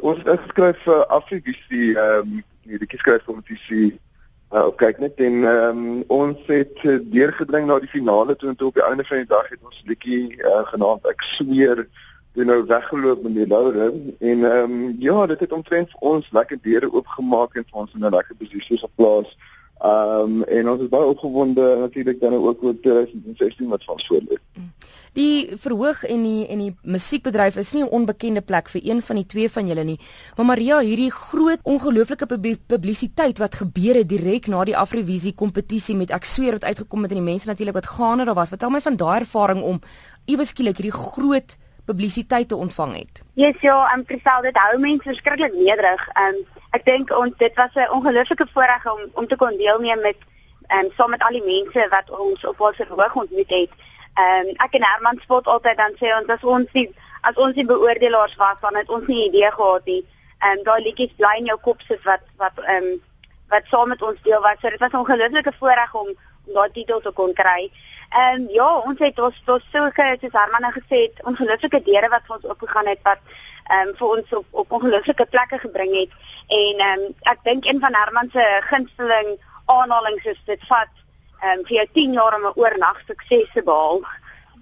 Ons het geskryf vir Afrivisie ehm um, die kieskryfkompetisie uh, op kyk net en ehm um, ons het deurgedring na die finale toe en toe op die einde van die dag het ons liedjie uh, genaamd ek sweer toe nou weggeloop met die Laure en ehm um, ja dit het omtrent vir ons lekker deure oopgemaak en vir ons in 'n lekker posisie geplaas Ehm um, en ons is baie opgewonde natuurlik dan ook oor 2016 wat van voor lê. Die verhoog en die en die musiekbedryf is nie 'n onbekende plek vir een van die twee van julle nie. Maar Maria, hierdie groot ongelooflike publisiteit wat gebeur het direk na die Afrovisie kompetisie met ek sweer wat uitgekom het en die mense natuurlik wat gaande daar was. Vertel my van daai ervaring om iewes skielik hierdie groot publisiteit te ontvang het. Yes, ja, en presies dit hou mense verskriklik nederig. Ehm um, ek dink ons dit was 'n ongelooflike voorreg om om te kon deelneem met ehm um, saam met al die mense wat ons op ons verhoog ontmoet het. Ehm um, ek en Herman spot altyd dan sê ons as ons nie as ons nie beoordelaars was dan het ons nie idee gehad nie. Ehm um, daai liedjies bly in jou kop sit wat wat ehm um, wat saam met ons deel was. So dit was 'n ongelooflike voorreg om daai titel te kon kry. Ehm um, ja, ons het ons tot so soos Herman nou gesê het, ongelooflike deure wat vir ons oopgegaan het wat ehm um, vir ons op op ongelooflike plekke gebring het en ehm um, ek dink een van Herman se gunsteling aanhalings is dit vat ehm um, vir jou 10 jaar om 'n oornag sukses te behaal.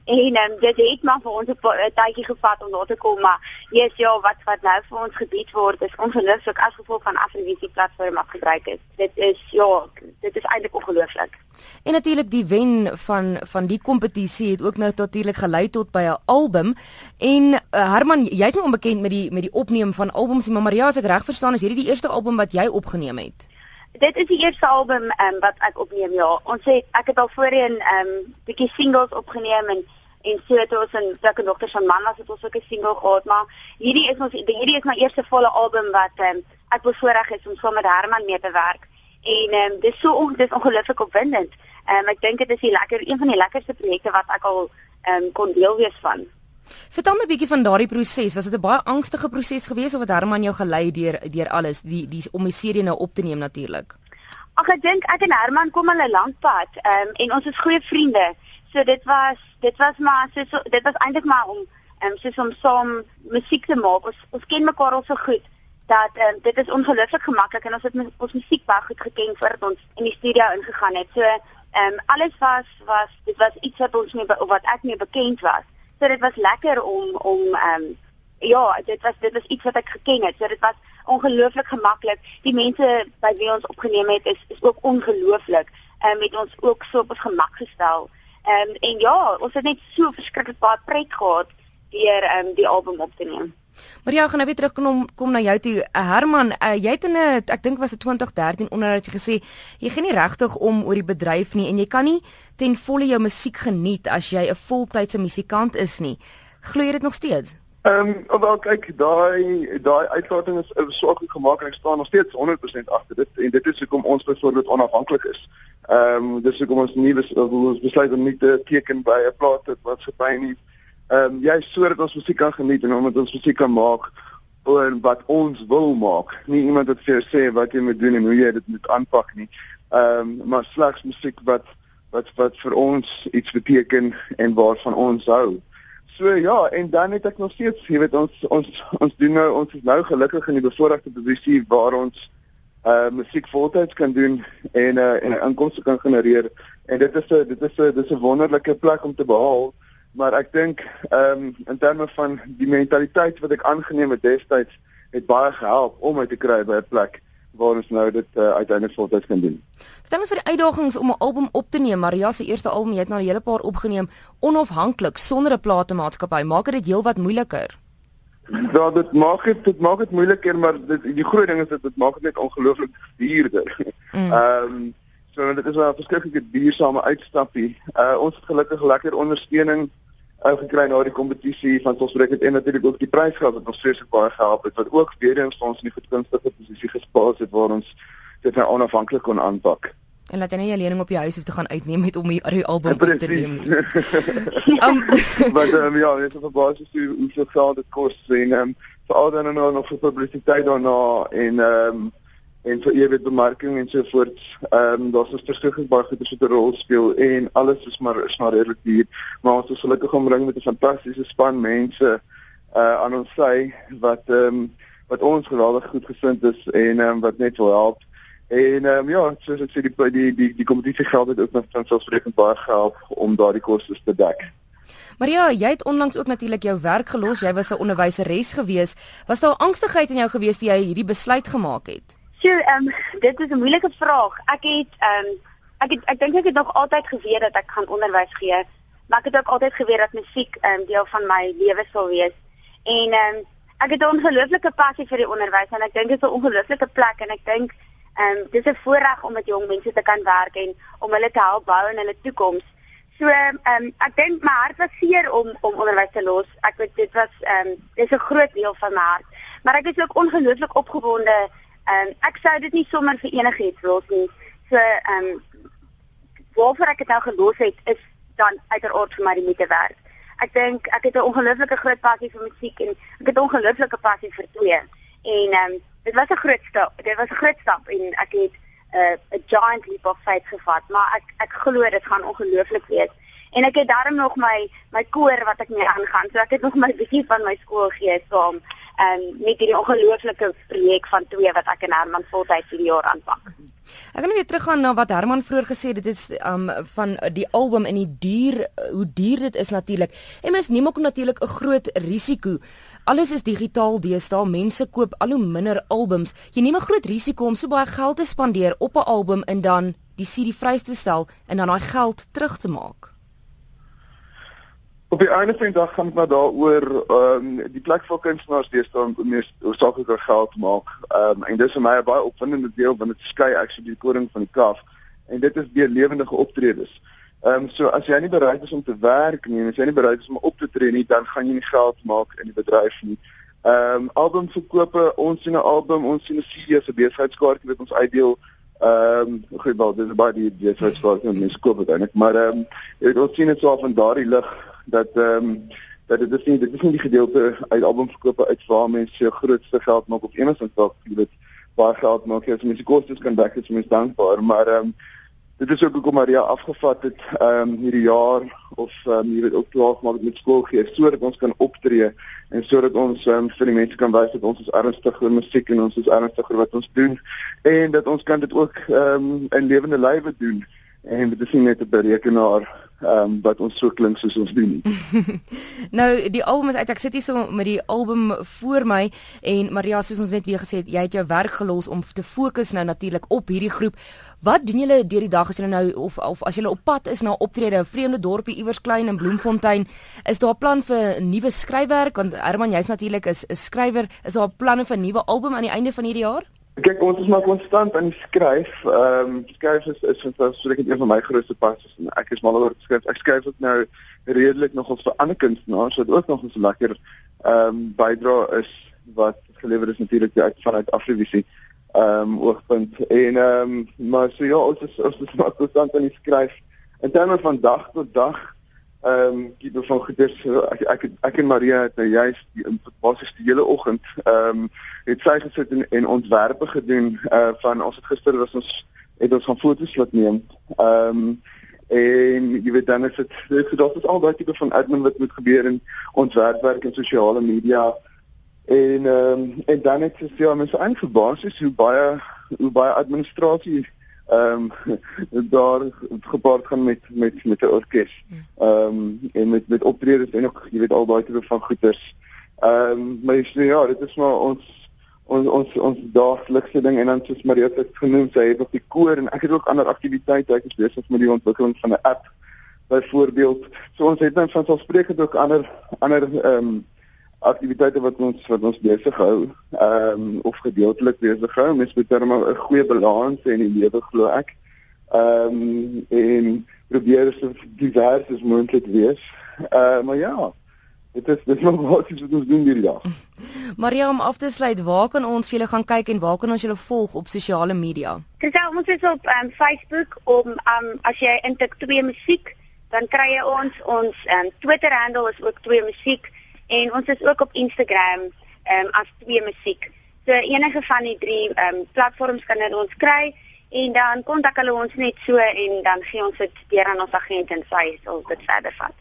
En um, dit het maar vir ons 'n tydjie gevat om daar te kom, maar yes, ja, wat wat nou vir ons gebied word is ongelooflik as gevolg van Afrivisie platform afgebruik is. Dit is ja, dit is eintlik ongelooflik. En natuurlik die wen van van die kompetisie het ook nou natuurlik gelei tot by 'n album. En uh, Herman, jy's nie onbekend met die met die opneem van albums nie, maar Maria, as ek reg verstaan, is hierdie die eerste album wat jy opgeneem het. Dit is die eerste album um, wat ek opneem, ja. Ons het ek het al voorheen 'n um, bietjie singles opgeneem en en so het ons 'n sulke dogters van man was het ons ook 'n single gehad, maar hierdie is ons hierdie is my eerste volle album wat um, ek bevoorreg is om saam met Herman mee te werk. En ehm um, dis so on, dis ongelooflik opwindend. Ehm um, ek dink dit is die lekker een van die lekkerste projekte wat ek al ehm um, kon deel wees van. Vertel my 'n bietjie van daardie proses. Was dit 'n baie angstige proses geweest of het Herman jou gelei deur deur alles, die die om die serie nou op te neem natuurlik? Ag ek dink ek en Herman kom al 'n lank pad ehm um, en ons is goeie vriende. So dit was dit was maar so dit was eintlik maar om ehm um, soos om saam musiek te maak. Ons ons ken mekaar al so goed dat um, dit is ongelooflik gemaklik en ons het ons musiek baie goed geken voordat ons in die studio ingegaan het. So ehm um, alles was was dit was iets wat ons nie wat ek nie bekend was. So dit was lekker om om ehm um, ja, dit was dit was iets wat ek geken het. So dit was ongelooflik gemaklik. Die mense by wie ons opgeneem het is is ook ongelooflik. Ehm um, met ons ook so op ons gemak gestel. Ehm um, en ja, ons het net so verskriklik baie pret gehad deur ehm um, die album op te neem. Maar ja, gaan nou weer terugkom kom na jou toe. Uh, Herman, uh, jy het in 'n ek dink was dit 2013 onderhoud jy gesê jy gee nie regtig om oor die bedryf nie en jy kan nie ten volle jou musiek geniet as jy 'n voltydse musikant is nie. Glo jy dit nog steeds? Ehm, um, wel kyk, daai daai uitlating is swak gemaak en ek staan nog steeds 100% agter dit en dit is hoekom ons byvoorbeeld onafhanklik is. Ehm, um, dis hoekom ons nie bes, ons besluit om nie te teken by 'n plaas wat verby nie ehm um, jy sodat ons musiek kan geniet en omdat ons musiek kan maak oor wat ons wil maak. Nie iemand wat vir jou sê wat jy moet doen en hoe jy dit moet aanpak nie. Ehm um, maar slegs musiek wat wat wat vir ons iets beteken en waarvan ons hou. So ja, en dan het ek nog steeds, jy weet ons ons ons doen nou ons is nou gelukkig in die bevoordeelde posisie waar ons uh musiek voltyds kan doen en uh en inkomste kan genereer en dit is 'n dit is 'n dis 'n wonderlike plek om te behaal maar ek dink ehm um, in terme van die mentaliteit wat ek aangeneem het destyds het baie gehelp om my te kry by 'n plek waar ons nou dit uh, uiteindelik voltyds kan doen. Vertel ons vir die uitdagings om 'n album op te neem. Maria se eerste album, jy het nou 'n hele paar opgeneem onafhanklik sonder 'n platenmaatskappy. Maak dit heelwat moeiliker? Ja, dit maak dit dit maak dit moeiliker, maar dit die groot ding is dat dit maak dit net ongelooflik duurder. Mm. Ehm mm. um, so dit is 'n verskriklike duursame uitstappie. Uh ons het gelukkig lekker ondersteuning uh, gekry na die kompetisie van ons breek het en natuurlik ook die prysgeld wat ons vreeslik baie gehelp het wat ook weer eens ons in die goedgunstige posisie gespaas het waar ons dit nou onafhanklik kon aanpak. En laat jy nie 'n lening op jou huis hoef te gaan uitneem met om die album op te neem um, maar um, ja, dit is op basis hoe hoeveel geld dit kos en ehm um, vir al dan nou nog vir publisiteit daarna en ehm um, en vir ewig bemarking en so voort. Ehm um, daar's 'n verskriklik baie goeie 'n rol speel en alles is maar is maar redelik duur, maar ons is gelukkig omring met 'n fantastiese span mense uh aan ons sy wat ehm um, wat ons geweldig goed gesind is en ehm um, wat net wil help. En ehm um, ja, soos ek sê die die die die kompetisie geld het ook nog van selfsprekend baie gehelp om daardie kostes te dek. Maria, jy het onlangs ook natuurlik jou werk gelos. Jy was 'n onderwyseres gewees. Was daar angstigheid in jou gewees toe jy hierdie besluit gemaak het? So, ehm um, dit is 'n moeilike vraag. Ek het ehm um, ek het ek dink ek het nog altyd geweet dat ek gaan onderwys gee, maar ek het ook altyd geweet dat musiek 'n um, deel van my lewe sal wees. En ehm um, ek het 'n ongelooflike passie vir die onderwys en ek dink dit is 'n ongelooflike plek en ek dink ehm um, dis 'n voorreg om met jong mense te kan werk en om hulle te help bou in hulle toekoms. So ehm um, ek dink my hart was seer om om onderwys te los. Ek weet dit was ehm um, dis 'n groot deel van my hart. Maar ek is ook ongelooflik opgewonde. Ehm um, ek sou dit nie sommer vir enigiets los nie. So ehm um, waarvoor ek dit nou gelos het is dan uiteraard vir my die moeite werd ek dink ek het 'n ongelooflike groot passie vir musiek en ek het 'n ongelooflike passie vir twee. En ehm um, dit was 'n groot stap. Dit was 'n groot stap en ek het 'n uh, 'n giant leap of faith gevat, maar ek ek glo dit gaan ongelooflik wees. En ek het daarom nog my my koor wat ek mee aangaan. So ek het nog my bietjie van my skool gee saam so um, met hierdie ongelooflike projek van twee wat ek en Herman voltyds hierdie jaar aanpak. Ek gaan weer teruggaan na wat Herman vroeër gesê het dit is um van die album en die duur hoe duur dit is natuurlik. En mens neem ook natuurlik 'n groot risiko. Alles is digitaal deesdae. Mense koop al hoe minder albums. Jy neem 'n groot risiko om so baie geld te spandeer op 'n album en dan die CD vrys te stel en dan daai geld terug te maak. Op die einde van die dag gaan dit maar daaroor ehm um, die plek vir kunstenaars deesdae om meer oorsaaklike geld maak. Ehm um, en dis vir my 'n baie opwindende deel want dit skei actually die koring van die kaf en dit is die lewendige optredes. Ehm um, so as jy nie bereid is om te werk nie en as jy nie bereid is om op te tree nie, dan gaan jy nie geld maak in die bedryf nie. Ehm um, albumverkope, ons sien 'n album, ons sien 'n CD se besigheidskaartjie wat ons uitdeel. Ehm um, goed wel, dis baie die besigheidskaartjie wat mense koop uiteindelik, maar ehm um, ons sien dit so van daardie lig dat ehm um, dat dit is nie dit is nie die gedeelte uit albumverkope uit waar mense se grootste geld maak op enigstens dalk jy weet baie geld maak. As mense kostes kan dek as mense dankbaar maar ehm um, dit is ook hoekom Maria afgevat het ehm um, hierdie jaar of ehm um, jy weet ook klaar maak met skool gee sodat ons kan optree en sodat ons ehm um, vir die mense kan wys dat ons is ernstig oor musiek en ons is ernstig oor wat ons doen en dat ons kan dit ook ehm um, in lewende lywe doen. En dit is nie net 'n berekenaar ehm um, wat ons so klink soos ons doen. nou die album is uit ek sit hier so met die album voor my en Maria soos ons net weer gesê het jy het jou werk gelos om te fokus nou natuurlik op hierdie groep. Wat doen julle deur die dag as julle nou of of as julle op pad is na optrede 'n vreemde dorpie iewers klein in Bloemfontein is daar plan vir nuwe skryfwerk want Herman jy's natuurlik is 'n skrywer is daar planne vir 'n nuwe album aan die einde van hierdie jaar? Kyk, ons is maar konstant aan die skryf. Ehm um, skryf is is soos ek een van my grootste passies en ek is mal oor skryf. Ek skryf ook nou redelik nog vir ander kunstenaars wat ook nog 'n so lekker ehm um, bydra is wat gelewer is natuurlik uit vanuit Afrivisie. Ehm um, oogpunt en ehm um, maar so ja, ons is ons is maar konstant aan die skryf. In terme van dag tot dag ehm um, tipe van goeders ek ek ek en Maria het nou juist basies die hele oggend ehm um, het sy gesit en, en ontwerpe gedoen uh van ons het gister was ons het ons van foto's laat neem. Ehm um, en jy weet dan is dit dit is dit al daai tipe van admin wat moet gebeur in ontwerpwerk en sosiale media en ehm um, en dan het sy ja mense aanverbaas is hoe baie hoe baie administrasie ehm um, daar gepaard gaan met met met 'n orkes. Ehm um, en met met optredes en ook jy weet al daai tipe van goeters. Ehm um, maar so, ja, dit is maar ons ons ons ons daaglikse ding en dan soos Maria het genoem, sy het ook die koor en ek het ook ander aktiwiteite. Ek is besig met die ontwikkeling van 'n app byvoorbeeld. So ons het dan van selfsprekend ook ander ander ehm um, aktiwiteite wat ons wat ons besig hou, ehm um, of gedeeltelik besig hou, mens moet dan maar 'n goeie balans hê in die lewe glo ek. Ehm um, en probeer so divers as moontlik wees. Uh, maar ja, dit is dit is nog wat ons doen hierdie jaar. Maria om af te sluit, waar kan ons vir julle gaan kyk en waar kan ons julle volg op sosiale media? Dis al ons is op um, Facebook om um, as jy intik twee musiek, dan kry jy ons ons um, Twitter handle is ook twee musiek en ons is ook op Instagram ehm um, as twee musiek. So enige van die drie ehm um, platforms kan hulle ons kry en dan kontak hulle ons net so en dan gee ons dit weer aan ons agent en sy sal dit verder vat.